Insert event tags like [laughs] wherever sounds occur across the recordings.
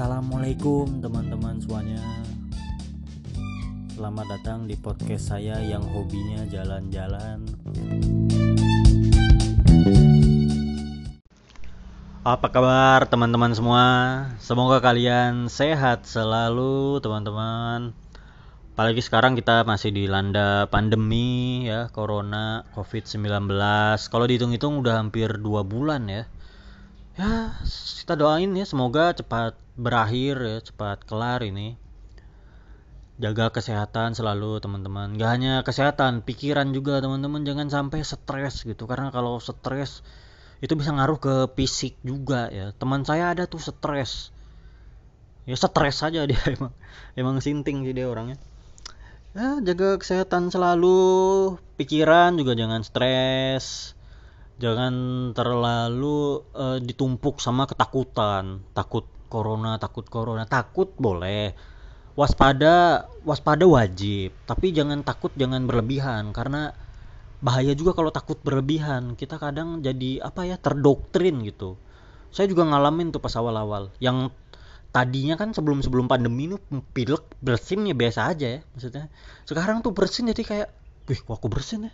Assalamualaikum teman-teman semuanya. Selamat datang di podcast saya yang hobinya jalan-jalan. Apa kabar teman-teman semua? Semoga kalian sehat selalu teman-teman. Apalagi sekarang kita masih dilanda pandemi ya Corona COVID-19 Kalau dihitung-hitung udah hampir dua bulan ya. Ya kita doain ya semoga cepat berakhir ya cepat kelar ini. Jaga kesehatan selalu teman-teman. Gak hanya kesehatan pikiran juga teman-teman. Jangan sampai stres gitu karena kalau stres itu bisa ngaruh ke fisik juga ya. Teman saya ada tuh stres. Ya stres saja dia [laughs] emang. Emang sinting sih dia orangnya. Ya jaga kesehatan selalu. Pikiran juga jangan stres. Jangan terlalu uh, ditumpuk sama ketakutan. Takut corona takut corona. Takut boleh. Waspada waspada wajib. Tapi jangan takut jangan berlebihan. Karena bahaya juga kalau takut berlebihan. Kita kadang jadi apa ya terdoktrin gitu. Saya juga ngalamin tuh pas awal-awal. Yang tadinya kan sebelum sebelum pandemi ini pilek bersin ya biasa aja ya maksudnya. Sekarang tuh bersin jadi kayak wih kok aku bersin ya?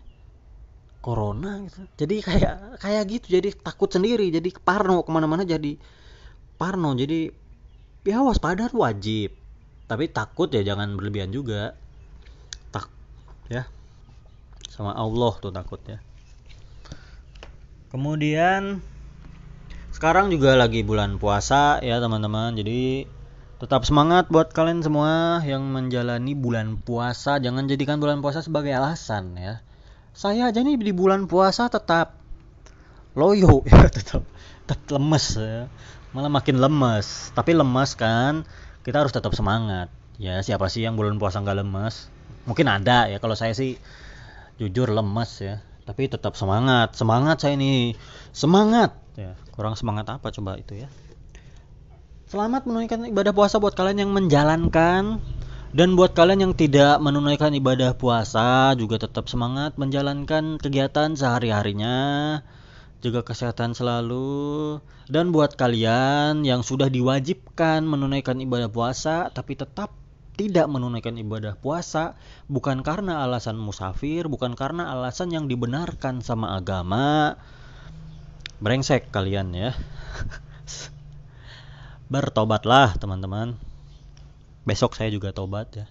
Corona gitu. Jadi kayak kayak gitu. Jadi takut sendiri. Jadi parno ke mana-mana jadi parno. Jadi ya waspada wajib. Tapi takut ya jangan berlebihan juga. Tak ya. Sama Allah tuh takut ya kemudian sekarang juga lagi bulan puasa ya teman-teman. Jadi tetap semangat buat kalian semua yang menjalani bulan puasa. Jangan jadikan bulan puasa sebagai alasan ya. Saya aja nih di bulan puasa tetap loyo [laughs] ya tetap tetap lemes ya malah makin lemes. Tapi lemes kan kita harus tetap semangat. Ya siapa sih yang bulan puasa nggak lemes? Mungkin ada ya kalau saya sih jujur lemes ya. Tapi tetap semangat. Semangat saya ini. Semangat! Ya kurang semangat apa coba itu ya? Selamat menunaikan ibadah puasa buat kalian yang menjalankan. Dan buat kalian yang tidak menunaikan ibadah puasa juga tetap semangat menjalankan kegiatan sehari-harinya. Jaga kesehatan selalu. Dan buat kalian yang sudah diwajibkan menunaikan ibadah puasa tapi tetap tidak menunaikan ibadah puasa bukan karena alasan musafir, bukan karena alasan yang dibenarkan sama agama. Brengsek kalian ya. [laughs] Bertobatlah teman-teman besok saya juga tobat ya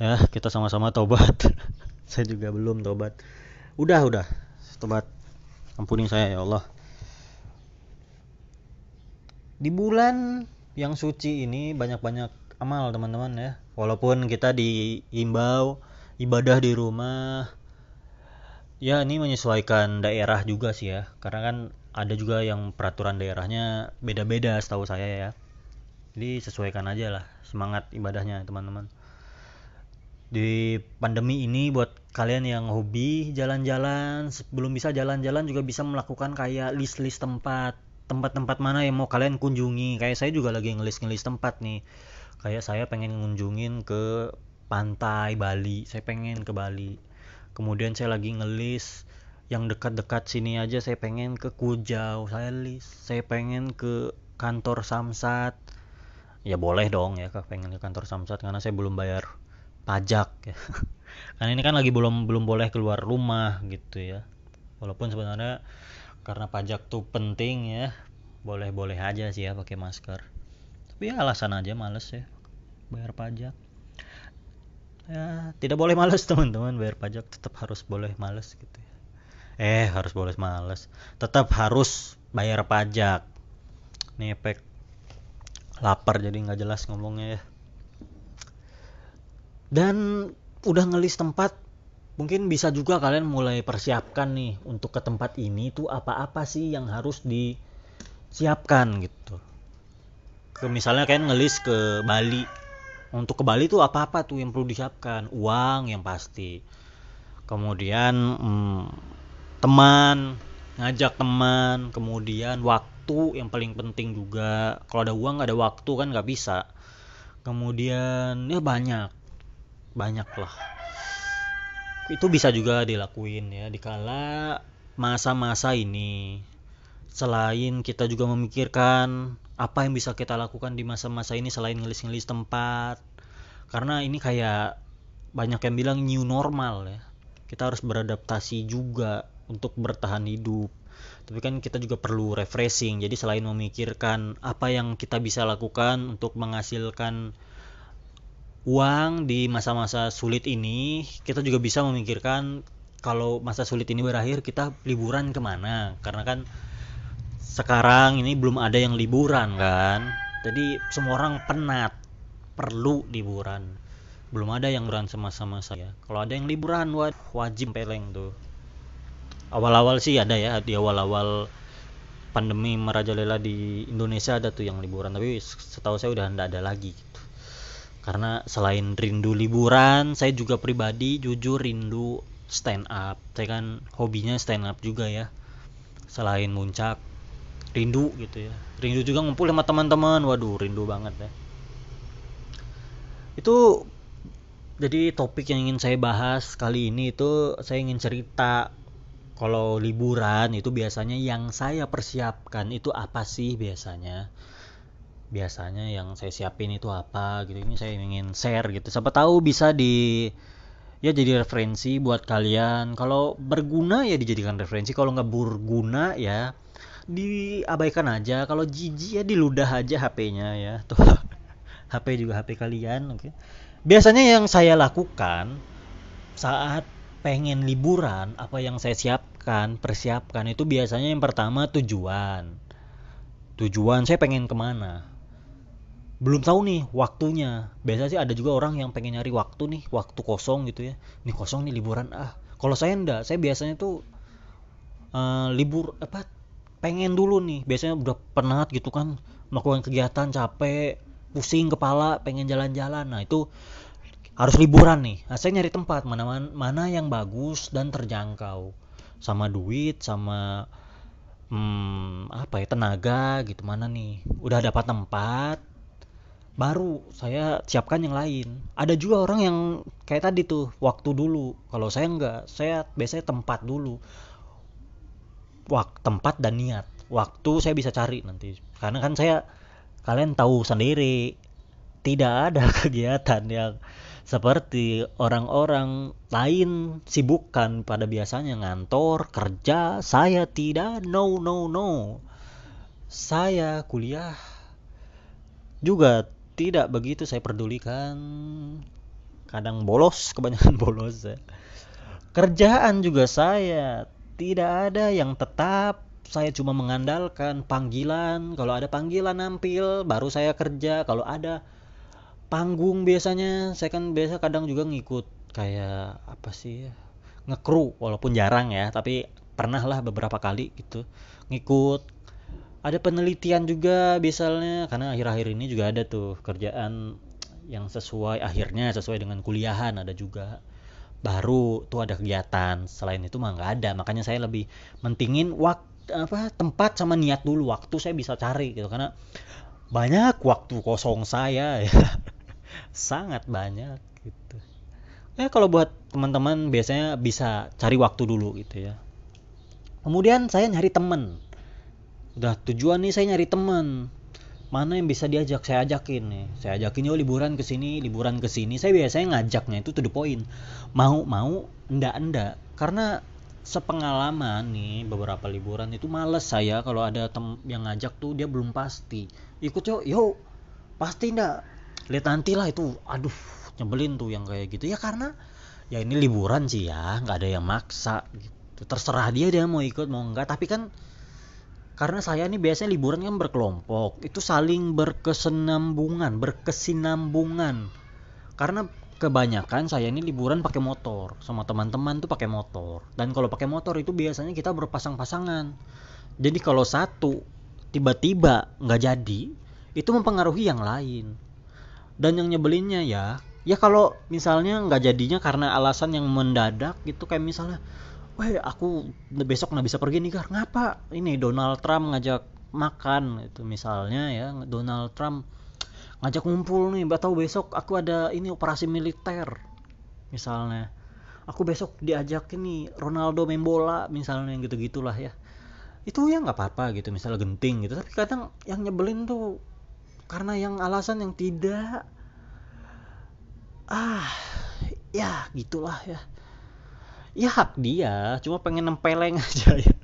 ya kita sama-sama tobat [laughs] saya juga belum tobat udah udah tobat ampuni saya ya Allah. Di bulan yang suci ini banyak-banyak amal teman-teman ya. Walaupun kita diimbau ibadah di rumah ya ini menyesuaikan daerah juga sih ya. Karena kan ada juga yang peraturan daerahnya beda-beda setahu saya ya. Jadi sesuaikan aja lah semangat ibadahnya teman-teman di pandemi ini buat kalian yang hobi jalan-jalan sebelum bisa jalan-jalan juga bisa melakukan kayak list-list tempat tempat-tempat mana yang mau kalian kunjungi. Kayak saya juga lagi ngelis-ngelis tempat nih. Kayak saya pengen ngunjungin ke pantai Bali saya pengen ke Bali. Kemudian saya lagi ngelis yang dekat-dekat sini aja saya pengen ke Kujau saya list saya pengen ke kantor Samsat. Ya boleh dong ya pengen ke kantor Samsat karena saya belum bayar pajak ya. [laughs] Karena ini kan lagi belum belum boleh keluar rumah gitu ya. Walaupun sebenarnya karena pajak tuh penting ya boleh boleh aja sih ya pakai masker. Tapi ya alasan aja males ya bayar pajak. Ya tidak boleh males [laughs] teman-teman bayar pajak tetap harus boleh males gitu ya. Eh harus boleh males. Tetap harus bayar pajak. Nih efek lapar jadi nggak jelas ngomongnya ya dan udah ngelis tempat mungkin bisa juga kalian mulai persiapkan nih untuk ke tempat ini tuh apa-apa sih yang harus disiapkan gitu. Ke misalnya kalian ngelis ke Bali. Untuk ke Bali tuh apa-apa tuh yang perlu disiapkan? Uang yang pasti. Kemudian hmm, teman ngajak teman. Kemudian waktu yang paling penting juga. Kalau ada uang nggak ada waktu kan nggak bisa. Kemudian ya banyak banyak lah itu bisa juga dilakuin ya dikala masa-masa ini. Selain kita juga memikirkan apa yang bisa kita lakukan di masa-masa ini selain ngelis-ngelis tempat. Karena ini kayak banyak yang bilang new normal ya. Kita harus beradaptasi juga untuk bertahan hidup. Tapi kan kita juga perlu refreshing. Jadi selain memikirkan apa yang kita bisa lakukan untuk menghasilkan uang di masa-masa sulit ini kita juga bisa memikirkan kalau masa sulit ini berakhir kita liburan ke mana? Karena kan sekarang ini belum ada yang liburan kan? Jadi semua orang penat perlu liburan. Belum ada yang liburan sama-sama saya. Kalau ada yang liburan wajib peleng tuh. Awal-awal sih ada ya di awal-awal pandemi merajalela di Indonesia ada tuh yang liburan tapi setahu saya udah tidak ada lagi gitu. Karena selain rindu liburan saya juga pribadi jujur rindu stand up. Saya kan hobinya stand up juga ya. Selain muncak rindu gitu ya. Rindu juga ngumpul sama teman-teman. Waduh rindu banget ya. Itu jadi topik yang ingin saya bahas kali ini itu saya ingin cerita kalau liburan itu biasanya yang saya persiapkan itu apa sih biasanya biasanya yang saya siapin itu apa gitu. Ini saya ingin share gitu. Siapa tahu bisa di ya jadi referensi buat kalian. Kalau berguna ya dijadikan referensi. Kalau nggak berguna ya diabaikan aja. Kalau jijik ya diludah aja HP-nya ya. Tuh [laughs] HP juga HP kalian oke. Biasanya yang saya lakukan saat pengen liburan apa yang saya siapkan persiapkan itu biasanya yang pertama tujuan. Tujuan saya pengen ke mana belum tahu nih waktunya. Biasa sih ada juga orang yang pengen nyari waktu nih waktu kosong gitu ya. Nih kosong nih liburan. Ah kalau saya enggak. Saya biasanya tuh uh, libur apa pengen dulu nih. Biasanya udah penat gitu kan. Melakukan kegiatan capek pusing kepala pengen jalan-jalan. Nah itu harus liburan nih. Nah, saya nyari tempat. Mana mana yang bagus dan terjangkau. Sama duit sama hmm, apa ya tenaga gitu. Mana nih? Udah dapat tempat baru saya siapkan yang lain. Ada juga orang yang kayak tadi tuh waktu dulu. Kalau saya enggak saya biasanya tempat dulu. Waktu tempat dan niat. Waktu saya bisa cari nanti. Karena kan saya kalian tahu sendiri tidak ada [laughs] kegiatan yang seperti orang-orang lain sibukkan pada biasanya. Ngantor, kerja, saya tidak, no, no, no. Saya kuliah juga tidak begitu saya pedulikan. Kadang bolos, [laughs] kebanyakan bolos ya. Kerjaan juga saya tidak ada yang tetap. Saya cuma mengandalkan panggilan. Kalau ada panggilan nampil, baru saya kerja. Kalau ada panggung biasanya saya kan biasa kadang juga ngikut kayak apa sih ya ngekru walaupun jarang ya tapi pernah lah beberapa kali gitu ngikut ada penelitian juga misalnya karena akhir-akhir ini juga ada tuh kerjaan yang sesuai akhirnya sesuai dengan kuliahan ada juga baru tuh ada kegiatan. Selain itu mah nggak ada makanya saya lebih mentingin waktu apa tempat sama niat dulu waktu saya bisa cari gitu. Karena banyak waktu kosong saya ya. [laughs] Sangat banyak gitu. Ya kalau buat teman-teman biasanya bisa cari waktu dulu gitu ya. Kemudian saya nyari temen udah tujuan nih saya nyari temen mana yang bisa diajak? Saya ajakin nih. Saya ajakin yuk liburan ke sini liburan ke sini. Saya biasanya ngajaknya itu to the point. Mau mau enggak enggak karena sepengalaman nih beberapa liburan itu males saya kalau ada tem yang ngajak tuh dia belum pasti. Ikut yuk yuk pasti enggak lihat nanti lah itu. Aduh nyebelin tuh yang kayak gitu. Ya karena ya ini liburan sih ya nggak ada yang maksa gitu. Terserah dia dia mau ikut mau enggak tapi kan karena saya ini biasanya liburan kan berkelompok. Itu saling berkesenambungan berkesinambungan. Karena kebanyakan saya ini liburan pakai motor. Sama teman-teman tuh pakai motor. Dan kalau pakai motor itu biasanya kita berpasang-pasangan. Jadi kalau satu tiba-tiba nggak jadi itu mempengaruhi yang lain. Dan yang nyebelinnya ya ya kalau misalnya nggak jadinya karena alasan yang mendadak gitu kayak misalnya wah aku besok nggak bisa pergi nih kar ngapa? Ini Donald Trump ngajak makan itu misalnya ya Donald Trump ngajak ngumpul nih. Tahu besok aku ada ini operasi militer misalnya. Aku besok diajak ini Ronaldo main bola misalnya gitu gitulah ya. Itu ya nggak apa-apa gitu. Misalnya genting gitu. Tapi kadang yang nyebelin tuh karena yang alasan yang tidak ah ya gitulah ya ya hak dia. Cuma pengen nempeleng [laughs] aja ya.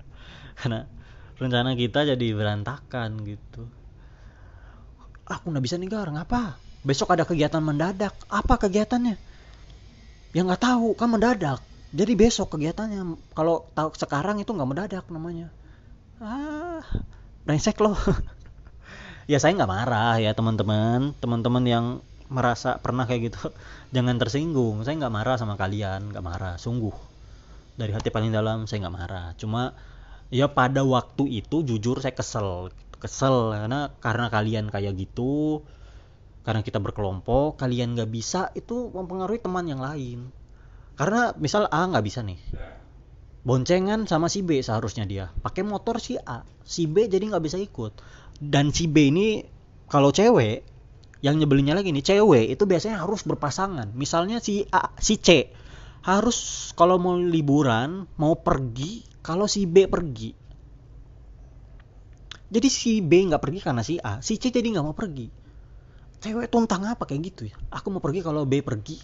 Karena rencana kita jadi berantakan gitu. Aku nggak bisa nih gar. Ngapa? Besok ada kegiatan mendadak. Apa kegiatannya? Ya nggak tahu. Kan mendadak. Jadi besok kegiatannya kalau tahu sekarang itu nggak mendadak namanya. Ah brengsek loh. [laughs] Ya saya nggak marah ya teman-teman. Teman-teman yang merasa pernah kayak gitu [laughs] jangan tersinggung. Saya nggak marah sama kalian. Nggak marah. Sungguh dari hati paling dalam saya nggak marah. Cuma ya pada waktu itu jujur saya kesel kesel. Karena karena kalian kayak gitu karena kita berkelompok kalian nggak bisa itu mempengaruhi teman yang lain. Karena misal A nggak bisa nih. Boncengan sama si B seharusnya dia. Pakai motor si A si B jadi nggak bisa ikut. Dan si B ini kalau cewek yang nyebelinnya lagi nih cewek itu biasanya harus berpasangan. Misalnya si A si C harus kalau mau liburan mau pergi kalau si B pergi. Jadi si B nggak pergi karena si A si C jadi nggak mau pergi. Cewek tuntang apa kayak gitu ya? Aku mau pergi kalau B pergi.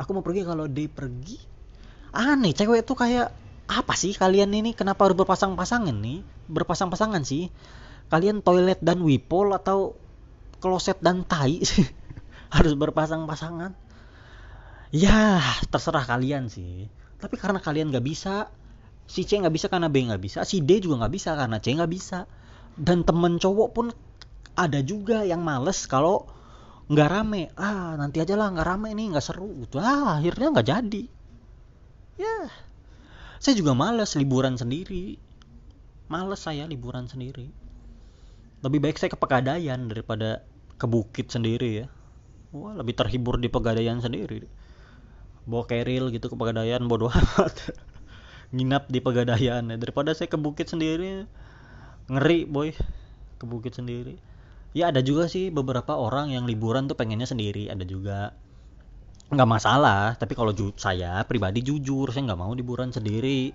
Aku mau pergi kalau D pergi. Aneh cewek itu kayak apa sih kalian ini? Kenapa harus berpasang-pasangan nih? Berpasang-pasangan sih. Kalian toilet dan wipol atau kloset dan tai sih? [laughs] Harus berpasang-pasangan ya terserah kalian sih. Tapi karena kalian nggak bisa si C nggak bisa karena B nggak bisa si D juga nggak bisa karena C nggak bisa. Dan temen cowok pun ada juga yang males kalau nggak rame. Ah nanti aja lah nggak rame nih nggak seru. Gitu. Ah akhirnya nggak jadi. Ya saya juga males liburan sendiri. Males saya liburan sendiri. Lebih baik saya ke Pegadaian daripada ke bukit sendiri ya. Wah lebih terhibur di Pegadaian sendiri bawa keril gitu ke Pegadaian bodo [laughs] amat. Nginap di Pegadaian ya daripada saya ke bukit sendiri ngeri boy. Ke bukit sendiri. Ya ada juga sih beberapa orang yang liburan tuh pengennya sendiri ada juga. Nggak masalah tapi kalau saya pribadi jujur saya nggak mau liburan sendiri.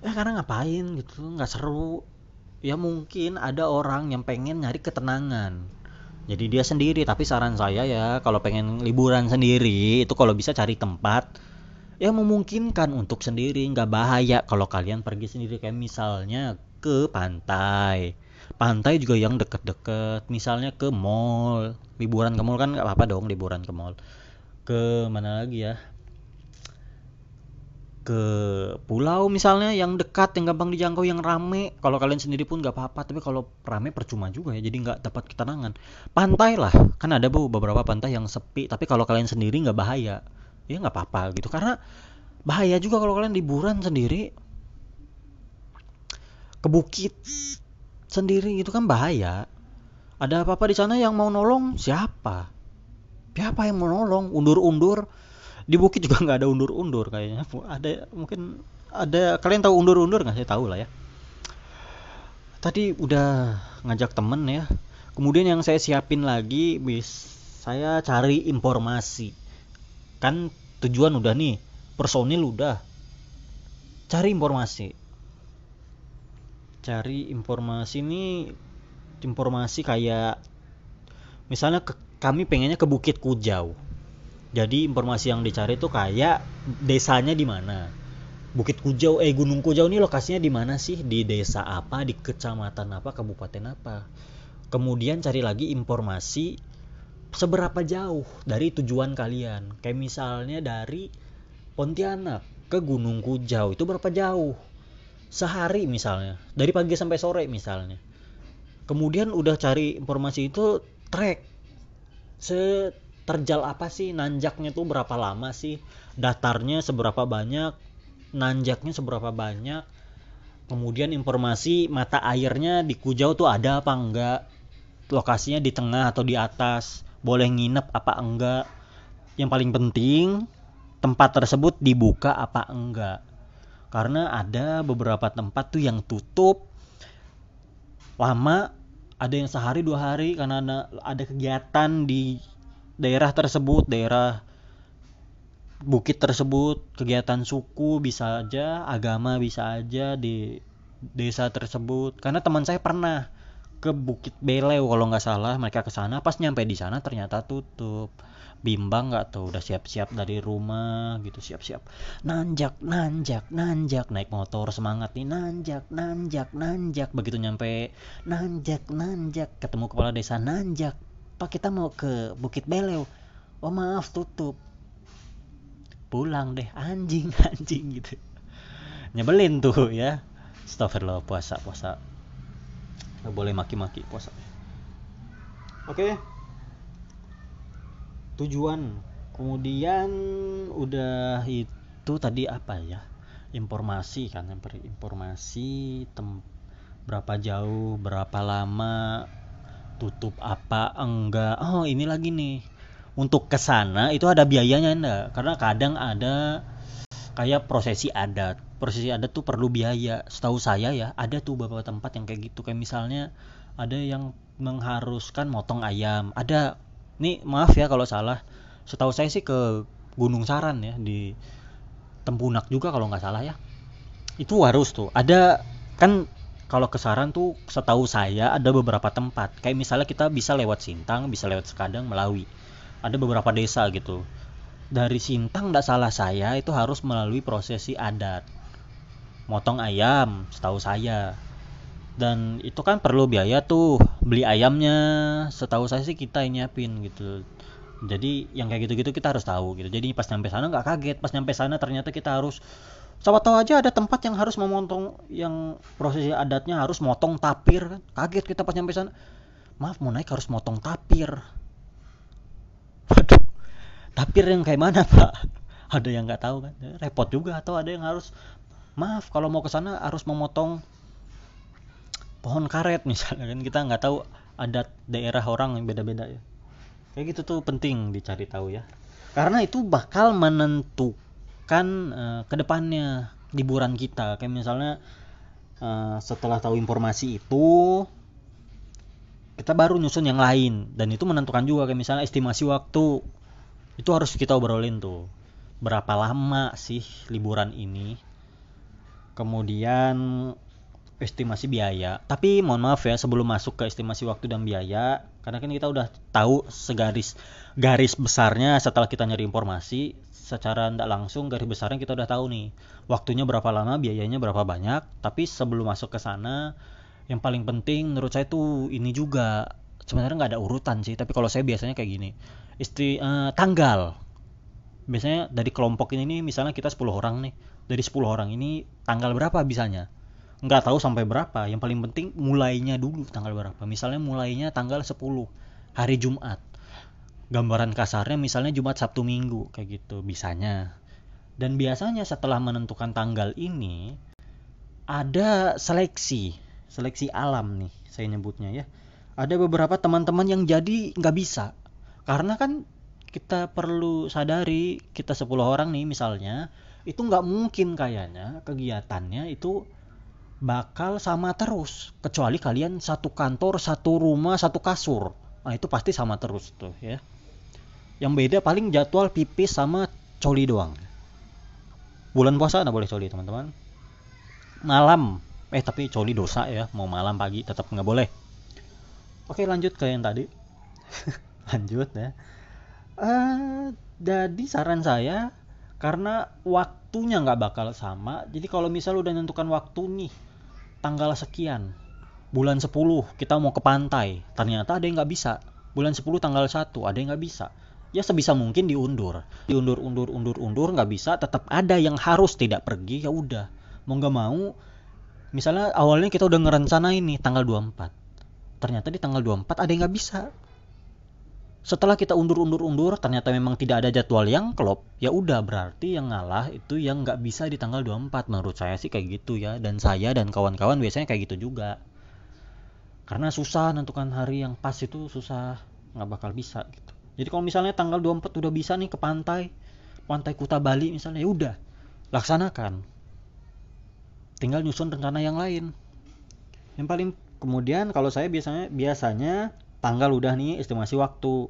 Ya karena ngapain gitu nggak seru. Ya mungkin ada orang yang pengen nyari ketenangan jadi dia sendiri tapi saran saya ya kalau pengen liburan sendiri itu kalau bisa cari tempat yang memungkinkan untuk sendiri nggak bahaya kalau kalian pergi sendiri. Kayak misalnya ke pantai. Pantai juga yang deket-deket. Misalnya ke mall. Liburan ke mall kan nggak apa-apa dong liburan ke mall. Ke mana lagi ya ke pulau misalnya yang dekat yang gampang dijangkau yang rame. Kalau kalian sendiri pun nggak apa-apa tapi kalau rame percuma juga ya jadi nggak dapat ketenangan. Pantai lah kan ada bu beberapa pantai yang sepi tapi kalau kalian sendiri nggak bahaya ya nggak apa-apa gitu. Karena bahaya juga kalau kalian liburan sendiri. Ke bukit sendiri itu kan bahaya. Ada apa-apa di sana yang mau nolong? Siapa? Siapa yang mau nolong? Undur-undur di bukit juga [laughs] nggak ada undur-undur kayaknya. Ada mungkin ada kalian tahu undur-undur nggak? Saya tahu lah ya. Tadi udah ngajak temen ya. Kemudian yang saya siapin lagi bis saya cari informasi. Kan tujuan udah nih personil udah. Cari informasi. Cari informasi ini informasi kayak misalnya ke kami pengennya ke Bukit Kujau. Jadi informasi yang dicari itu kayak desanya di mana. Bukit Kujau, eh Gunung Kujau ini lokasinya di mana sih? Di desa apa? Di kecamatan apa? Kabupaten apa? Kemudian cari lagi informasi seberapa jauh dari tujuan kalian. Kayak misalnya dari Pontianak ke Gunung Kujau itu berapa jauh? Sehari misalnya, dari pagi sampai sore misalnya. Kemudian udah cari informasi itu trek seterjal apa sih? Nanjaknya tuh berapa lama sih? Datarnya seberapa banyak? Nanjaknya seberapa banyak? Kemudian informasi mata airnya di Kujau tuh ada apa enggak? Lokasinya di tengah atau di atas? Boleh nginep apa enggak? Yang paling penting tempat tersebut dibuka apa enggak? Karena ada beberapa tempat tuh yang tutup. Lama ada yang sehari dua hari karena ada, ada kegiatan di daerah tersebut daerah bukit tersebut kegiatan suku bisa aja agama bisa aja di desa tersebut. Karena teman saya pernah ke Bukit Belew kalau nggak salah mereka ke sana. Pas nyampe di sana ternyata tutup. Bimbang nggak tuh udah siap-siap dari rumah gitu siap-siap. Nanjak nanjak nanjak naik motor semangat nih. Nanjak nanjak nanjak begitu nyampe. Nanjak nanjak ketemu kepala desa nanjak pak kita mau ke Bukit Belew oh maaf tutup. Pulang deh anjing [laughs] anjing gitu. Nyebelin tuh ya. Astagfirullah puasa puasa. Nggak boleh maki-maki puasa. Oke. Tujuan. Kemudian udah itu tadi apa ya? Informasi kan informasi tem berapa jauh berapa lama tutup apa enggak? Oh ini lagi nih. Untuk ke sana itu ada biayanya enggak? Karena kadang ada kayak prosesi adat. Prosesi adat tuh perlu biaya. Setahu saya ya ada tuh beberapa tempat yang kayak gitu. Kayak misalnya ada yang mengharuskan motong ayam. Ada. Nih maaf ya kalau salah. Setahu saya sih ke Gunung Saran ya di Tempunak juga kalau nggak salah ya. Itu harus tuh. Ada kan kalau ke Saran tuh setahu saya ada beberapa tempat. Kayak misalnya kita bisa lewat Sintang bisa lewat Sekadang Melawi. Ada beberapa desa gitu. Dari Sintang nggak salah saya itu harus melalui prosesi adat. Motong ayam setahu saya. Dan itu kan perlu biaya tuh beli ayamnya. Setahu saya sih kita yang nyiapin gitu. Jadi yang kayak gitu-gitu kita harus tahu gitu. Jadi pas nyampe sana nggak kaget. Pas nyampe sana ternyata kita harus sama tahu aja ada tempat yang harus memotong yang prosesi adatnya harus motong tapir kan? Kaget kita pas nyampe sana. Maaf mau naik harus motong tapir. Waduh tapir yang kayak mana [laughs] pak? Ada yang nggak tahu kan? Repot juga atau ada yang harus maaf kalau mau ke sana harus memotong pohon karet [laughs] misalnya kan? Kita nggak tahu adat daerah orang yang beda-beda ya. Kayak gitu tuh penting dicari tahu ya. Karena itu bakal menentukan uh, ke depannya liburan kita. Kayak misalnya uh, setelah tahu informasi itu kita baru nyusun yang lain. Dan itu menentukan juga kayak misalnya estimasi waktu. Itu harus kita obrolin tuh. Berapa lama sih liburan ini? Kemudian estimasi biaya. Tapi mohon maaf ya sebelum masuk ke estimasi waktu dan biaya, karena kan kita udah tahu segaris garis besarnya setelah kita nyari informasi secara tidak langsung garis besarnya kita udah tahu nih waktunya berapa lama biayanya berapa banyak. Tapi sebelum masuk ke sana yang paling penting menurut saya tuh ini juga. Sebenarnya nggak ada urutan sih tapi kalau saya biasanya kayak gini. Istri uh, tanggal. Biasanya dari kelompok ini nih misalnya kita 10 orang nih. Dari 10 orang ini tanggal berapa bisanya nggak tahu sampai berapa. Yang paling penting mulainya dulu tanggal berapa. Misalnya mulainya tanggal 10 hari Jumat. Gambaran kasarnya misalnya Jumat Sabtu Minggu kayak gitu bisanya. Dan biasanya setelah menentukan tanggal ini ada seleksi seleksi alam nih saya nyebutnya ya. Ada beberapa teman-teman yang jadi nggak bisa. Karena kan kita perlu sadari kita 10 orang nih misalnya itu nggak mungkin kayaknya kegiatannya itu bakal sama terus. Kecuali kalian satu kantor satu rumah satu kasur. Nah itu pasti sama terus tuh ya. Yang beda paling jadwal pipis sama coli doang. Bulan puasa nggak boleh coli teman-teman? Malam. Eh tapi coli dosa ya. Mau malam pagi tetap nggak boleh. Oke lanjut ke yang tadi. [laughs] Lanjut ya. Uh, jadi saran saya karena waktunya nggak bakal sama jadi kalau misal udah nentukan waktu nih tanggal sekian bulan 10 kita mau ke pantai. Ternyata ada yang nggak bisa. Bulan 10 tanggal 1 ada yang nggak bisa. Ya sebisa mungkin diundur. Diundur undur undur undur nggak bisa tetap ada yang harus tidak pergi ya udah. Mau nggak mau misalnya awalnya kita udah ngerencana ini tanggal 24 ternyata di tanggal 24 ada yang nggak bisa setelah kita undur-undur-undur ternyata memang tidak ada jadwal yang klop ya udah berarti yang ngalah itu yang nggak bisa di tanggal 24 menurut saya sih kayak gitu ya dan saya dan kawan-kawan biasanya kayak gitu juga. Karena susah nentukan hari yang pas itu susah nggak bakal bisa gitu. Jadi kalau misalnya tanggal 24 udah bisa nih ke pantai pantai Kuta Bali misalnya ya udah laksanakan. Tinggal nyusun rencana yang lain. Yang paling kemudian kalau saya biasanya biasanya tanggal udah nih estimasi waktu.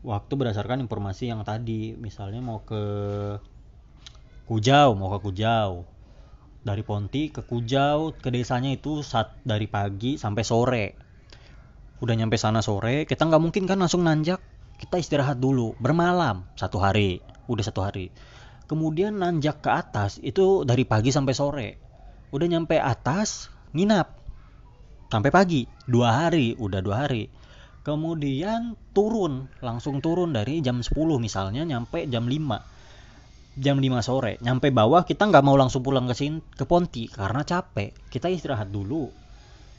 Waktu berdasarkan informasi yang tadi misalnya mau ke Kujau mau ke Kujau. Dari Ponti ke Kujau ke desanya itu saat dari pagi sampai sore. Udah nyampe sana sore kita nggak mungkin kan langsung nanjak. Kita istirahat dulu bermalam satu hari udah satu hari. Kemudian nanjak ke atas itu dari pagi sampai sore. Udah nyampe atas nginap sampai pagi. Dua hari. Udah dua hari. Kemudian turun. Langsung turun dari jam 10 misalnya nyampe jam 5 jam 5 sore. Nyampe bawah kita nggak mau langsung pulang ke sini ke Ponti karena capek. Kita istirahat dulu.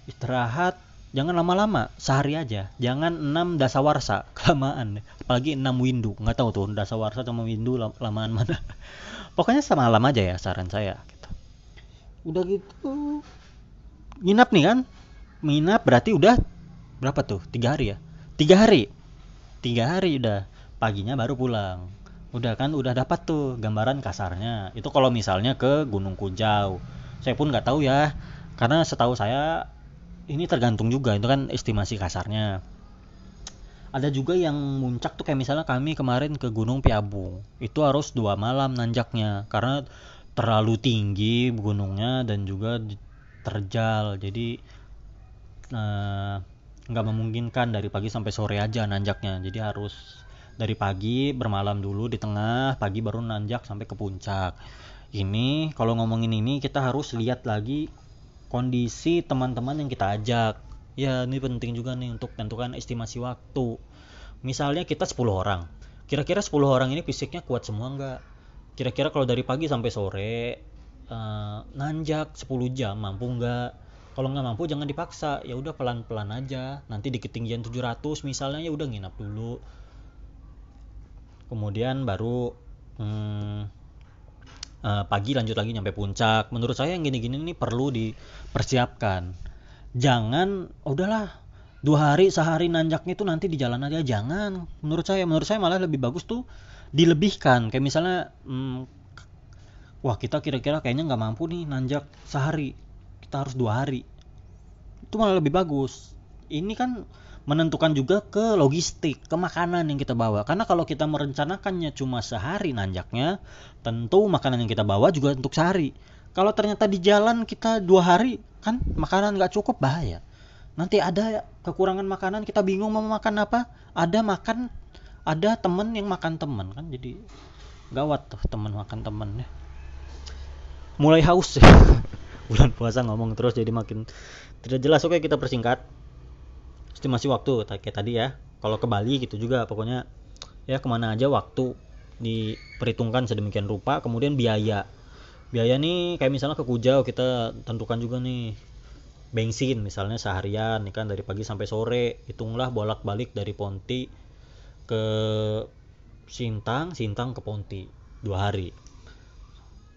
Istirahat jangan lama-lama. Sehari aja. Jangan 6 dasawarsa. [laughs] Kelamaan. Apalagi 6 windu. Nggak tahu tuh dasawarsa sama windu lamaan mana. [laughs] Pokoknya sama malam aja ya saran saya gitu. udah gitu nginap nih kan nginap berarti udah berapa tuh? Tiga hari ya? Tiga hari? Tiga hari udah. Paginya baru pulang. Udah kan udah dapat tuh gambaran kasarnya. Itu kalau misalnya ke Gunung Kujau saya pun nggak tahu ya. Karena setahu saya ini tergantung juga. Itu kan estimasi kasarnya. Ada juga yang muncak tuh kayak misalnya kami kemarin ke Gunung Piabung itu harus dua malam nanjaknya. Karena terlalu tinggi gunungnya dan juga terjal. Jadi eh, nggak memungkinkan dari pagi sampai sore aja nanjaknya. Jadi harus dari pagi bermalam dulu di tengah pagi baru nanjak sampai ke puncak. Ini kalau ngomongin ini kita harus lihat lagi kondisi teman-teman yang kita ajak. Ya ini penting juga nih untuk tentukan estimasi waktu. Misalnya kita 10 orang. Kira-kira 10 orang ini fisiknya kuat semua enggak kira-kira kalau dari pagi sampai sore uh, nanjak 10 jam mampu enggak kalau nggak mampu jangan dipaksa. Ya udah pelan-pelan aja. Nanti di ketinggian 700 misalnya ya udah nginap dulu. Kemudian baru hmm, uh, pagi lanjut lagi nyampe puncak. Menurut saya yang gini-gini ini perlu dipersiapkan. Jangan udahlah dua hari sehari nanjaknya itu nanti di jalan aja. Jangan. Menurut saya menurut saya malah lebih bagus tuh dilebihkan. Kayak misalnya hmm, wah kita kira-kira kayaknya nggak mampu nih nanjak sehari kita harus dua hari itu malah lebih bagus ini kan menentukan juga ke logistik, ke makanan yang kita bawa. Karena kalau kita merencanakannya cuma sehari nanjaknya, tentu makanan yang kita bawa juga untuk sehari. Kalau ternyata di jalan kita dua hari, kan makanan nggak cukup bahaya. Nanti ada kekurangan makanan, kita bingung mau makan apa. Ada makan, ada temen yang makan temen kan, jadi gawat tuh temen makan temen ya. Mulai haus ya. [laughs] Bulan puasa ngomong terus jadi makin tidak jelas. Oke kita persingkat. Estimasi waktu kayak tadi ya. Kalau ke Bali gitu juga pokoknya ya ke mana aja waktu diperhitungkan sedemikian rupa. Kemudian biaya. Biaya nih kayak misalnya ke Kujau kita tentukan juga nih bensin misalnya seharian nih kan dari pagi sampai sore. Hitunglah bolak-balik dari Ponti ke Sintang Sintang ke Ponti dua hari.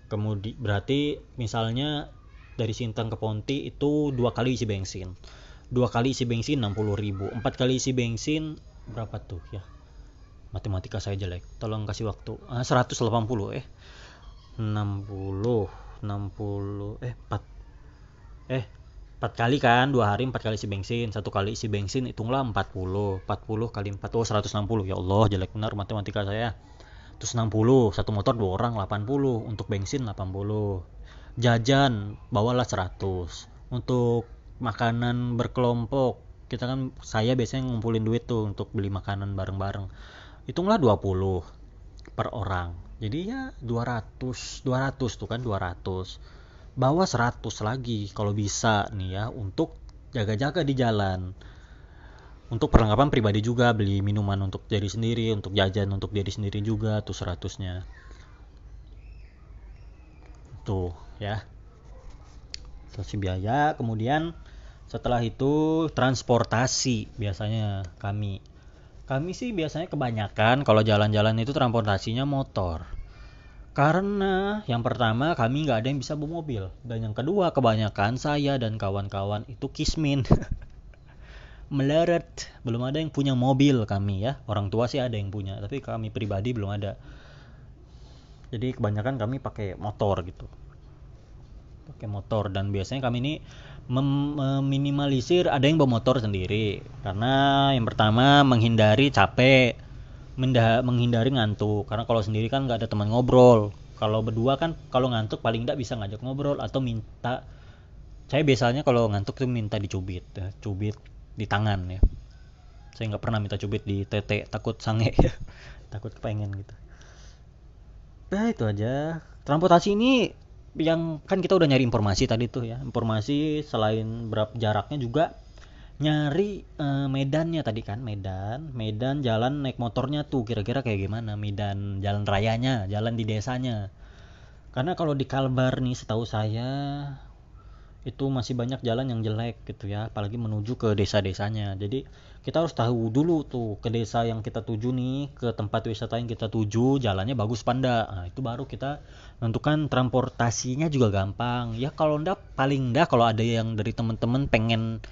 Kemudian berarti misalnya dari Sintang ke Ponti itu dua kali isi bensin. Dua kali isi bensin 60 ribu. Empat kali isi bensin berapa tuh? Ya matematika saya jelek. Tolong kasih waktu. Ah, 180 eh. 60 60 eh 4 eh 4 kali kan dua hari empat kali isi bensin. Satu kali isi bensin hitunglah 40 40 kali 4 oh 160 ya Allah jelek benar matematika saya. Terus 60 satu motor dua orang 80 untuk bensin 80 jajan bawalah 100 untuk makanan berkelompok kita kan saya biasanya ngumpulin duit tuh untuk beli makanan bareng-bareng. Hitunglah 20 per orang. Jadi ya 200 200 tuh kan 200 bawa 100 lagi kalau bisa nih ya untuk jaga-jaga di jalan. Untuk perlengkapan pribadi juga beli minuman untuk diri sendiri untuk jajan untuk diri sendiri juga tuh 100 nya tuh ya. Sosial biaya kemudian setelah itu transportasi biasanya kami. Kami sih biasanya kebanyakan kalau jalan-jalan itu transportasinya motor. Karena yang pertama kami nggak ada yang bisa bawa mobil. Dan yang kedua kebanyakan saya dan kawan-kawan itu kismin. [laughs] Meleret. Belum ada yang punya mobil kami ya. Orang tua sih ada yang punya tapi kami pribadi belum ada. Jadi kebanyakan kami pakai motor gitu pakai motor. Dan biasanya kami ini meminimalisir ada yang bawa motor sendiri. Karena yang pertama menghindari capek menghindari ngantuk. Karena kalau sendiri kan nggak ada teman ngobrol. Kalau berdua kan kalau ngantuk paling tidak bisa ngajak ngobrol atau minta. Saya biasanya kalau ngantuk tuh minta dicubit ya, cubit di tangan ya. Saya nggak pernah minta cubit di tete takut sange ya [laughs] takut kepengen gitu. Nah itu aja. Transportasi ini yang kan kita udah nyari informasi tadi tuh ya. Informasi selain berapa jaraknya juga nyari uh, medannya tadi kan Medan Medan jalan naik motornya tuh kira-kira kayak gimana? Medan jalan rayanya jalan di desanya. Karena kalau di Kalbar nih setahu saya itu masih banyak jalan yang jelek gitu ya apalagi menuju ke desa-desanya. Jadi kita harus tahu dulu tuh ke desa yang kita tuju nih ke tempat wisata yang kita tuju jalannya bagus panda nah, itu baru kita menentukan transportasinya juga gampang. Ya kalau ndak paling ndak kalau ada yang dari temen-temen pengen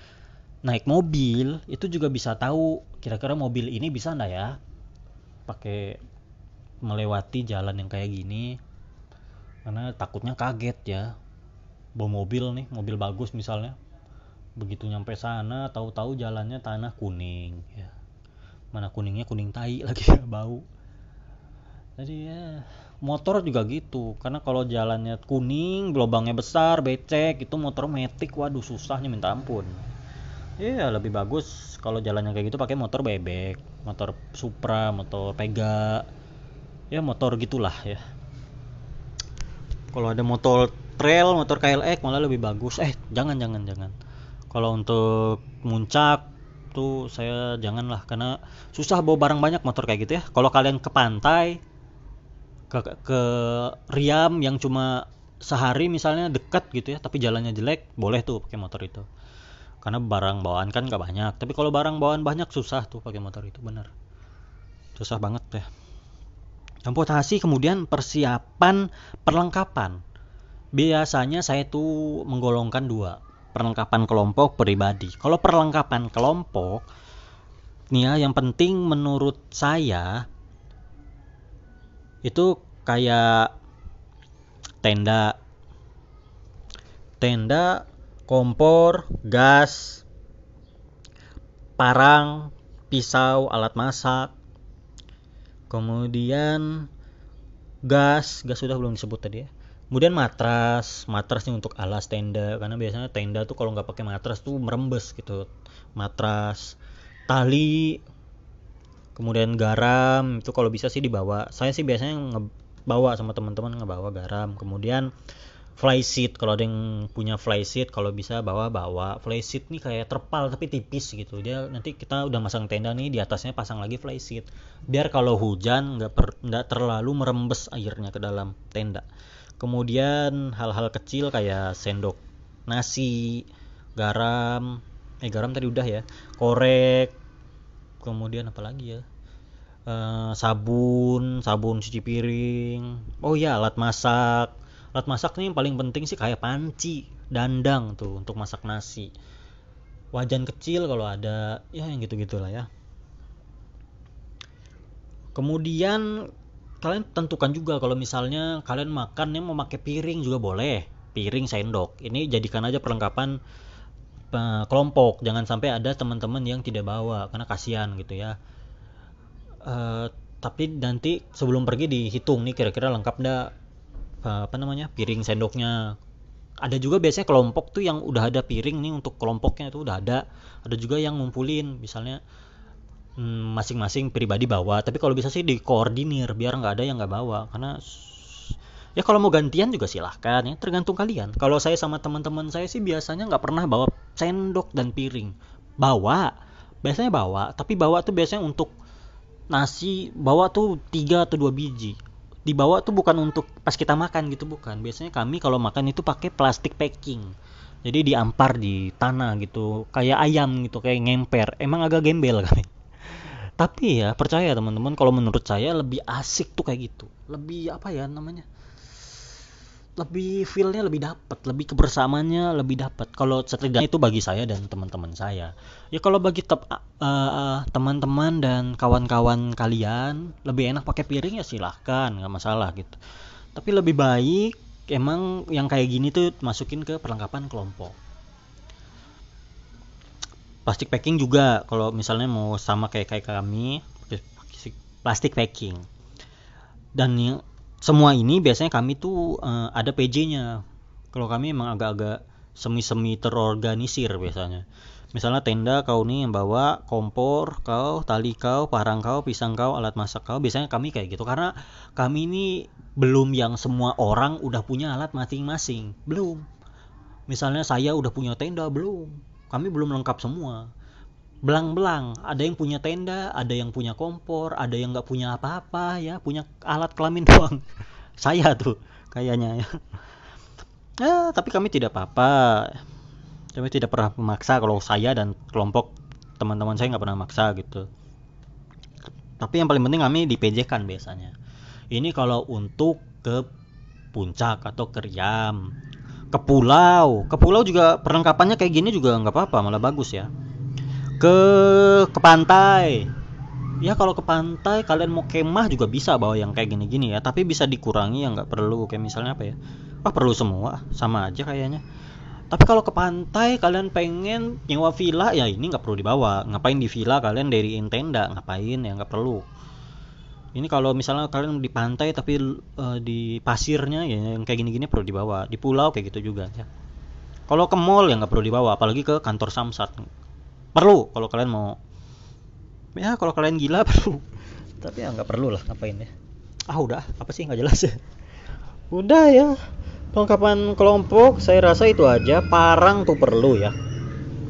naik mobil itu juga bisa tahu kira-kira mobil ini bisa ndak ya pakai melewati jalan yang kayak gini. Karena takutnya kaget ya bawa mobil nih mobil bagus misalnya. Begitu nyampe sana tahu-tahu jalannya tanah kuning ya. Mana kuningnya kuning tai [laughs] lagi ya bau. Jadi ya motor juga gitu. Karena kalau jalannya kuning lubangnya besar becek itu motor metik. Waduh susahnya minta ampun. Iya lebih bagus kalau jalannya kayak gitu pakai motor bebek, motor Supra, motor Pega, ya motor gitulah ya. Kalau ada motor trail, motor KLX malah lebih bagus. Eh jangan jangan jangan. Kalau untuk muncak tuh saya janganlah karena susah bawa barang banyak motor kayak gitu ya. Kalau kalian ke pantai, ke, ke Riam yang cuma sehari misalnya dekat gitu ya, tapi jalannya jelek, boleh tuh pakai motor itu karena barang bawaan kan gak banyak tapi kalau barang bawaan banyak susah tuh pakai motor itu bener susah banget ya transportasi kemudian persiapan perlengkapan biasanya saya tuh menggolongkan dua perlengkapan kelompok pribadi. Kalau perlengkapan kelompok nih ya yang penting menurut saya itu kayak tenda. Tenda kompor, gas, parang, pisau, alat masak, kemudian gas, gas sudah belum disebut tadi ya. Kemudian matras, matras ini untuk alas tenda karena biasanya tenda tuh kalau nggak pakai matras tuh merembes gitu. Matras, tali, kemudian garam itu kalau bisa sih dibawa. Saya sih biasanya ngebawa sama teman-teman ngebawa garam. Kemudian flysheet kalau ada yang punya flysheet kalau bisa bawa bawa flysheet nih kayak terpal tapi tipis gitu dia nanti kita udah masang tenda nih di atasnya pasang lagi flysheet biar kalau hujan nggak nggak terlalu merembes airnya ke dalam tenda kemudian hal-hal kecil kayak sendok nasi garam eh garam tadi udah ya korek kemudian apa lagi ya? Uh, sabun sabun cuci piring. Oh ya alat masak. Alat masak nih yang paling penting sih kayak panci dandang tuh untuk masak nasi. Wajan kecil kalau ada ya yang gitu gitulah ya. Kemudian kalian tentukan juga kalau misalnya kalian makan yang mau pakai piring juga boleh. Piring sendok. Ini jadikan aja perlengkapan uh, kelompok. Jangan sampai ada teman-teman yang tidak bawa karena kasihan gitu ya. Uh, tapi nanti sebelum pergi dihitung nih kira-kira lengkap ndak apa namanya piring sendoknya. Ada juga biasanya kelompok tuh yang udah ada piring nih untuk kelompoknya itu udah ada. Ada juga yang ngumpulin. Misalnya masing-masing hmm, pribadi bawa. Tapi kalau bisa sih dikoordinir biar nggak ada yang nggak bawa. Karena ya kalau mau gantian juga silahkan ya tergantung kalian. Kalau saya sama teman-teman saya sih biasanya nggak pernah bawa sendok dan piring. Bawa biasanya bawa. Tapi bawa tuh biasanya untuk nasi bawa tuh tiga atau dua biji. Dibawa tuh bukan untuk pas kita makan gitu bukan. Biasanya kami kalau makan itu pakai plastik packing. Jadi diampar di tanah gitu kayak ayam gitu kayak ngemper. Emang agak gembel kami tapi ya percaya teman-teman kalau menurut saya lebih asik tuh kayak gitu. Lebih apa ya namanya? Lebih feelnya lebih dapat lebih kebersamaannya lebih dapat kalau setidaknya itu bagi saya dan teman-teman saya. Ya kalau bagi uh, uh, teman-teman dan kawan-kawan kalian lebih enak pakai piring ya silahkan nggak masalah gitu. Tapi lebih baik emang yang kayak gini tuh masukin ke perlengkapan kelompok plastik packing juga. Kalau misalnya mau sama kayak kayak kami plastik packing. Dan semua ini biasanya kami tuh uh, ada PJ-nya kalau kami emang agak-agak semi-semi terorganisir biasanya. Misalnya tenda kau nih yang bawa kompor kau tali kau parang kau pisang kau alat masak kau biasanya kami kayak gitu. Karena kami ini belum yang semua orang udah punya alat masing-masing. Belum. Misalnya saya udah punya tenda belum kami belum lengkap semua. Belang-belang. Ada yang punya tenda ada yang punya kompor ada yang nggak punya apa-apa ya. Punya alat kelamin [laughs] doang. Saya tuh kayaknya ya. Ya tapi kami tidak apa-apa. Kami tidak pernah memaksa kalau saya dan kelompok teman-teman saya nggak pernah maksa gitu. Tapi yang paling penting kami di PJ kan biasanya. Ini kalau untuk ke puncak atau ke Riam ke pulau ke pulau juga perlengkapannya kayak gini juga nggak apa-apa malah bagus ya. Ke ke pantai. Ya kalau ke pantai kalian mau kemah juga bisa bawa yang kayak gini-gini ya. Tapi bisa dikurangi yang nggak perlu. Kayak misalnya apa ya? Ah perlu semua. Sama aja kayaknya. Tapi kalau ke pantai kalian pengen nyewa villa ya ini nggak perlu dibawa. Ngapain di villa kalian dari tenda? Ngapain ya? Nggak perlu ini kalau misalnya kalian di pantai tapi uh, di pasirnya ya yang kayak gini-gini perlu dibawa. Di pulau kayak gitu juga ya. Kalau ke mall ya nggak perlu dibawa apalagi ke kantor samsat. Perlu kalau kalian mau. Ya kalau kalian gila [laughs] perlu. Tapi ya nggak perlu lah ngapain ya? Ah udah. Apa sih? Nggak jelas ya. Udah ya. Perlengkapan kelompok saya rasa itu aja. Parang tuh perlu ya.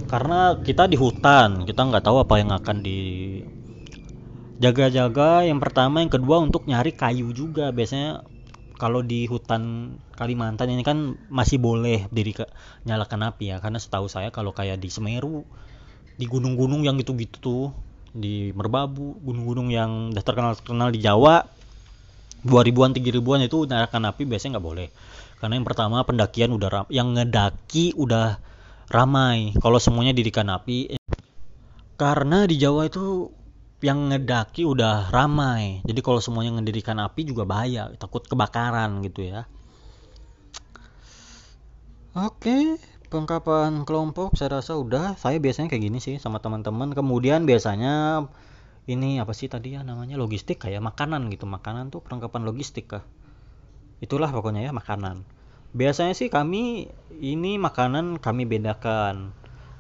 Karena kita di hutan kita nggak tahu apa yang akan di jaga-jaga yang pertama yang kedua untuk nyari kayu juga. Biasanya kalau di hutan Kalimantan ini kan masih boleh diri ke nyalakan api ya. Karena setahu saya kalau kayak di Semeru di gunung-gunung yang gitu-gitu tuh di Merbabu gunung-gunung yang udah terkenal terkenal di Jawa 2000-an 3000-an itu nyalakan api biasanya nggak boleh. Karena yang pertama pendakian udah ram yang ngedaki udah ramai. Kalau semuanya dirikan api. Karena di Jawa itu yang ngedaki udah ramai jadi kalau semuanya ngedirikan api juga bahaya takut kebakaran gitu ya oke Perlengkapan kelompok saya rasa udah. Saya biasanya kayak gini sih sama teman-teman. Kemudian biasanya ini apa sih tadi ya namanya logistik kayak makanan gitu. Makanan tuh perlengkapan logistik kah? Itulah pokoknya ya makanan. Biasanya sih kami ini makanan kami bedakan.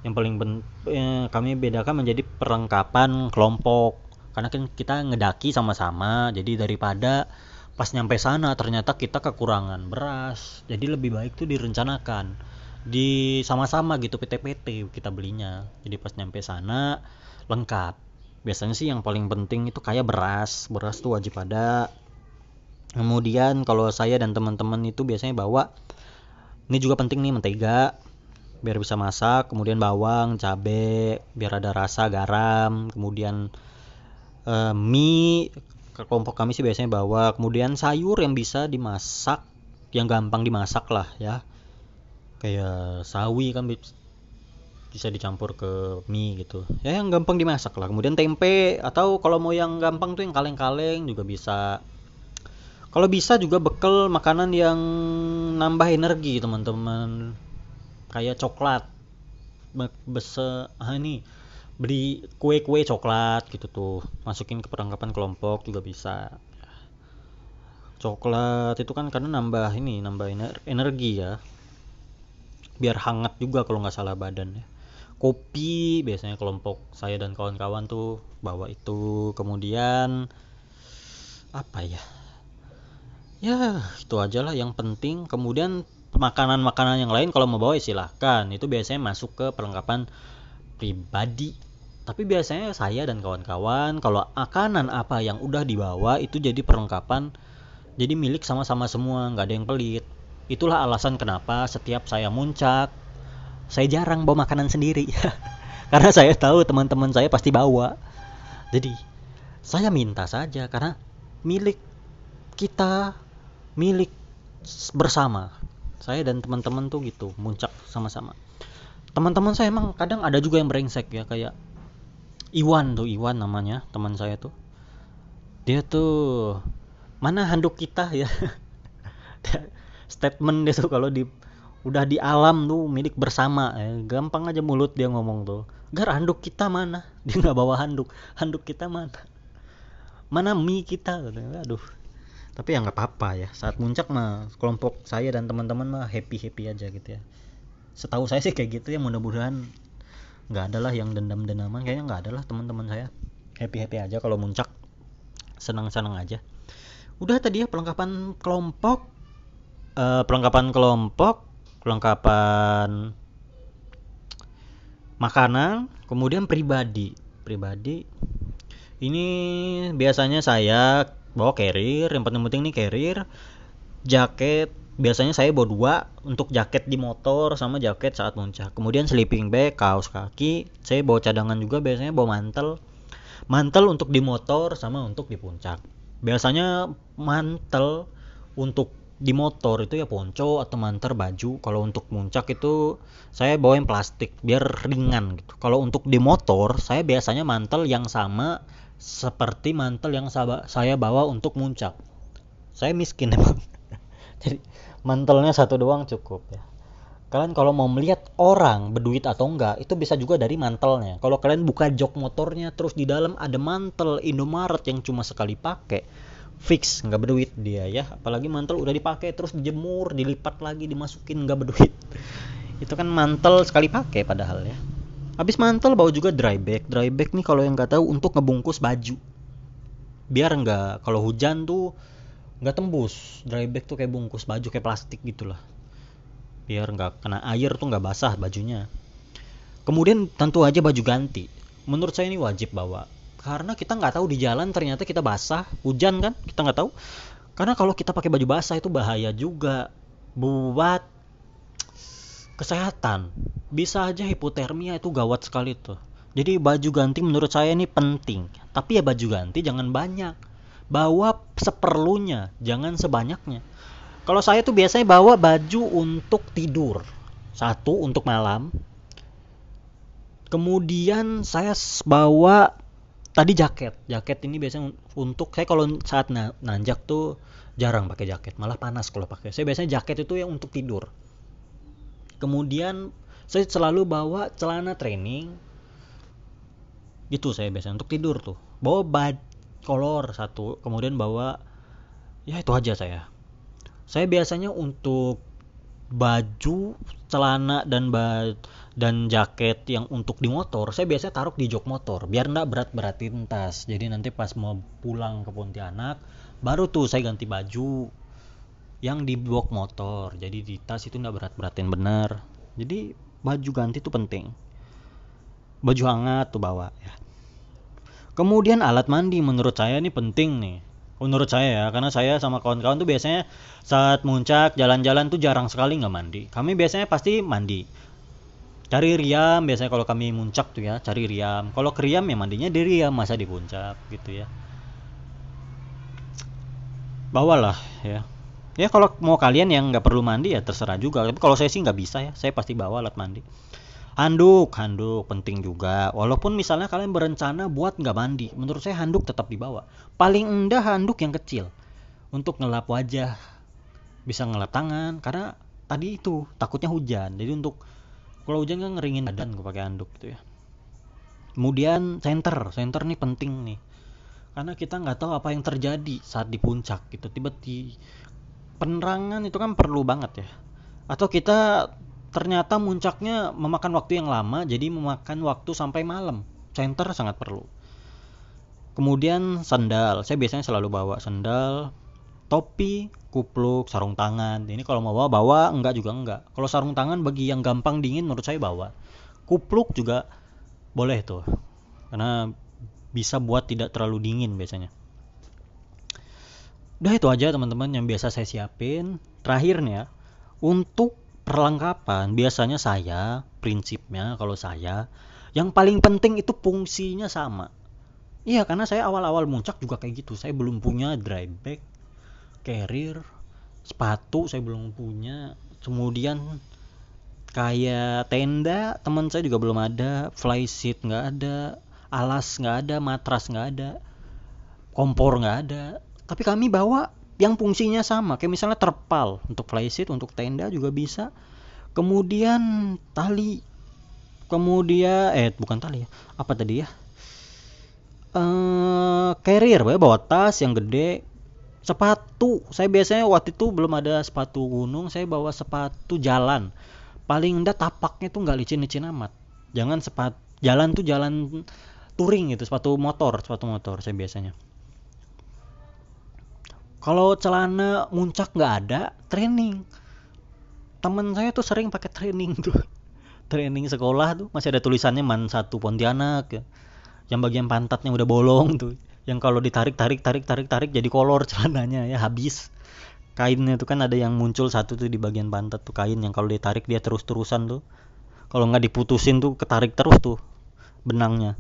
Yang paling ben, eh, kami bedakan menjadi perlengkapan kelompok. Karena kan kita ngedaki sama-sama. Jadi daripada pas nyampe sana ternyata kita kekurangan beras. Jadi lebih baik tuh direncanakan di sama-sama gitu PT-PT kita belinya jadi pas nyampe sana lengkap biasanya sih yang paling penting itu kayak beras beras tuh wajib ada kemudian kalau saya dan teman-teman itu biasanya bawa ini juga penting nih mentega biar bisa masak kemudian bawang cabe biar ada rasa garam kemudian uh, mie kelompok kami sih biasanya bawa kemudian sayur yang bisa dimasak yang gampang dimasak lah ya. Kayak sawi kan bisa dicampur ke mie gitu. Ya yang gampang dimasak lah. Kemudian tempe atau kalau mau yang gampang tuh yang kaleng-kaleng juga bisa. Kalau bisa juga bekal makanan yang nambah energi teman-teman kayak coklat. Besar ah ini beli kue-kue coklat gitu tuh. Masukin ke perlengkapan kelompok juga bisa. Coklat itu kan karena nambah ini nambah energi ya. Biar hangat juga kalau nggak salah badan ya. Kopi biasanya kelompok saya dan kawan-kawan tuh bawa itu. Kemudian apa ya? Ya itu aja lah yang penting. Kemudian makanan-makanan yang lain kalau mau bawa ya silahkan itu biasanya masuk ke perlengkapan pribadi tapi biasanya saya dan kawan-kawan kalau makanan apa yang udah dibawa itu jadi perlengkapan jadi milik sama-sama semua nggak ada yang pelit Itulah alasan kenapa setiap saya muncak, saya jarang bawa makanan sendiri. [laughs] karena saya tahu teman-teman saya pasti bawa. Jadi, saya minta saja karena milik kita, milik bersama. Saya dan teman-teman tuh gitu, muncak sama-sama. Teman-teman saya emang kadang ada juga yang brengsek ya, kayak Iwan tuh, Iwan namanya, teman saya tuh. Dia tuh mana handuk kita ya [laughs] statement dia tuh kalau di udah di alam tuh milik bersama ya. gampang aja mulut dia ngomong tuh gar handuk kita mana [laughs] dia nggak bawa handuk handuk kita mana mana mie kita aduh tapi ya nggak apa-apa ya. Saat puncak mah kelompok saya dan teman-teman mah happy happy aja gitu ya. Setahu saya sih kayak gitu ya mudah-mudahan nggak ada lah yang dendam-dendaman. Kayaknya nggak ada lah teman-teman saya. Happy happy aja kalau muncak. Senang-senang aja. Udah tadi ya perlengkapan kelompok. Uh, perlengkapan kelompok perlengkapan makanan kemudian pribadi. Pribadi. Ini biasanya saya bawa carrier yang penting-penting nih carrier. Jaket biasanya saya bawa dua untuk jaket di motor sama jaket saat muncak kemudian sleeping bag kaos kaki saya bawa cadangan juga biasanya bawa mantel. Mantel untuk di motor sama untuk di puncak. Biasanya mantel untuk di motor itu ya ponco atau mantel baju. Kalau untuk puncak itu saya bawa yang plastik biar ringan gitu. Kalau untuk di motor saya biasanya mantel yang sama seperti mantel yang saya bawa untuk muncak. Saya miskin emang. [laughs] Jadi mantelnya satu doang cukup ya. Kalian kalau mau melihat orang berduit atau enggak itu bisa juga dari mantelnya. Kalau kalian buka jok motornya terus di dalam ada mantel Indomaret yang cuma sekali pakai fix nggak berduit dia ya. Apalagi mantel udah dipakai terus dijemur dilipat lagi dimasukin nggak berduit. [laughs] Itu kan mantel sekali pakai padahal ya habis mantel bawa juga dry bag. Dry bag nih kalau yang nggak tahu untuk ngebungkus baju. Biar nggak kalau hujan tuh nggak tembus. Dry bag tuh kayak bungkus baju kayak plastik gitulah. Biar nggak kena air tuh nggak basah bajunya. Kemudian tentu aja baju ganti. Menurut saya ini wajib bawa. Karena kita nggak tahu di jalan ternyata kita basah. Hujan kan kita nggak tahu. Karena kalau kita pakai baju basah itu bahaya juga. Buat kesehatan bisa aja hipotermia itu gawat sekali tuh jadi baju ganti menurut saya ini penting tapi ya baju ganti jangan banyak bawa seperlunya, jangan sebanyaknya. Kalau saya tuh biasanya bawa baju untuk tidur. Satu untuk malam. Kemudian saya bawa tadi jaket. Jaket ini biasanya untuk saya kalau saat nanjak tuh jarang pakai jaket, malah panas kalau pakai. Saya biasanya jaket itu yang untuk tidur. Kemudian saya selalu bawa celana training. Itu saya biasanya untuk tidur tuh. Bawa baju kolor satu kemudian bawa ya itu aja saya saya biasanya untuk baju celana dan ba dan jaket yang untuk di motor saya biasanya taruh di jok motor biar nggak berat-beratin tas jadi nanti pas mau pulang ke Pontianak baru tuh saya ganti baju yang di box motor jadi di tas itu nggak berat-beratin bener jadi baju ganti itu penting baju hangat tuh bawa ya Kemudian alat mandi menurut saya ini penting nih. Menurut saya ya, karena saya sama kawan-kawan tuh biasanya saat muncak jalan-jalan tuh jarang sekali nggak mandi. Kami biasanya pasti mandi. Cari riam biasanya kalau kami muncak tuh ya, cari riam. Kalau keriam ya mandinya di riam masa di puncak gitu ya. Bawalah ya. Ya kalau mau kalian yang nggak perlu mandi ya terserah juga. Tapi kalau saya sih nggak bisa ya, saya pasti bawa alat mandi. Handuk handuk penting juga. Walaupun misalnya kalian berencana buat nggak mandi menurut saya handuk tetap dibawa. Paling indah handuk yang kecil. Untuk ngelap wajah. Bisa ngelap tangan karena tadi itu takutnya hujan. Jadi untuk kalau hujan kan ngeringin badan gue pakai handuk gitu ya. Kemudian center center nih penting nih. Karena kita nggak tahu apa yang terjadi saat di puncak gitu. Tiba-tiba penerangan itu kan perlu banget ya. Atau kita ternyata muncaknya memakan waktu yang lama jadi memakan waktu sampai malam. Center sangat perlu. Kemudian sandal. Saya biasanya selalu bawa sandal topi kupluk sarung tangan. Ini kalau mau bawa bawa. Enggak juga enggak. Kalau sarung tangan bagi yang gampang dingin menurut saya bawa. Kupluk juga boleh tuh. Karena bisa buat tidak terlalu dingin biasanya udah itu aja teman-teman yang biasa saya siapin. Terakhirnya untuk perlengkapan biasanya saya prinsipnya kalau saya yang paling penting itu fungsinya sama. Iya karena saya awal-awal muncak juga kayak gitu. Saya belum punya dry bag carrier sepatu saya belum punya. Kemudian kayak tenda teman saya juga belum ada. Fly seat nggak ada alas nggak ada matras nggak ada kompor nggak ada tapi kami bawa yang fungsinya sama. Kayak misalnya terpal untuk flysheet untuk tenda juga bisa. Kemudian tali. Kemudian eh bukan tali ya. Apa tadi ya? Uh, carrier bawa tas yang gede. Sepatu. Saya biasanya waktu itu belum ada sepatu gunung saya bawa sepatu jalan. Paling enggak tapaknya tuh nggak licin-licin amat. Jangan sepatu jalan tuh jalan touring gitu sepatu motor sepatu motor saya biasanya kalau celana muncak nggak ada training. Teman saya tuh sering pakai training tuh. [laughs] Training sekolah tuh masih ada tulisannya man satu Pontianak ya. yang bagian pantatnya udah bolong tuh. Yang kalau ditarik tarik tarik tarik tarik jadi kolor [laughs] celananya ya habis. Kainnya tuh kan ada yang muncul satu tuh di bagian pantat tuh kain. Yang kalau ditarik dia terus terusan tuh. Kalau nggak diputusin tuh ketarik terus tuh benangnya.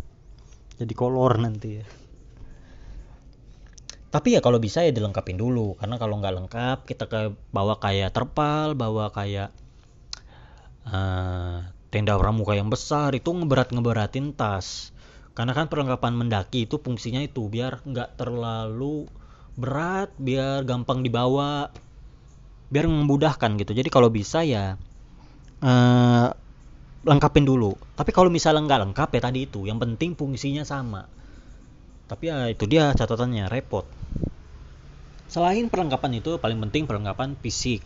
Jadi kolor nanti ya tapi ya kalau bisa ya dilengkapin dulu. Karena kalau nggak lengkap kita ke bawa kayak terpal bawa kayak uh, tenda pramuka yang besar itu ngeberat ngeberatin tas. Karena kan perlengkapan mendaki itu fungsinya itu biar nggak terlalu berat biar gampang dibawa biar memudahkan gitu. Jadi kalau bisa ya uh, lengkapin dulu. Tapi kalau misalnya nggak lengkap ya tadi itu yang penting fungsinya sama. Tapi ya itu dia catatannya repot selain perlengkapan itu paling penting perlengkapan fisik.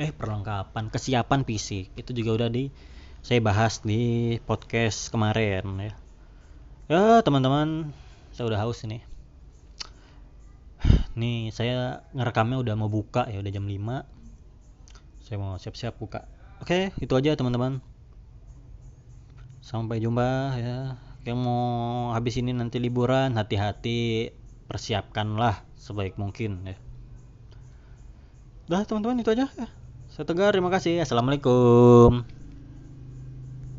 Eh perlengkapan kesiapan fisik. Itu juga udah di saya bahas di podcast kemarin ya. Ya teman-teman saya udah haus ini. Nih saya ngerekamnya udah mau buka ya udah jam 5 saya mau siap-siap buka. Oke itu aja teman-teman. Sampai jumpa ya. Yang mau habis ini nanti liburan hati-hati persiapkanlah sebaik mungkin ya Dah teman-teman itu aja. Saya Tegar, terima kasih. Assalamualaikum.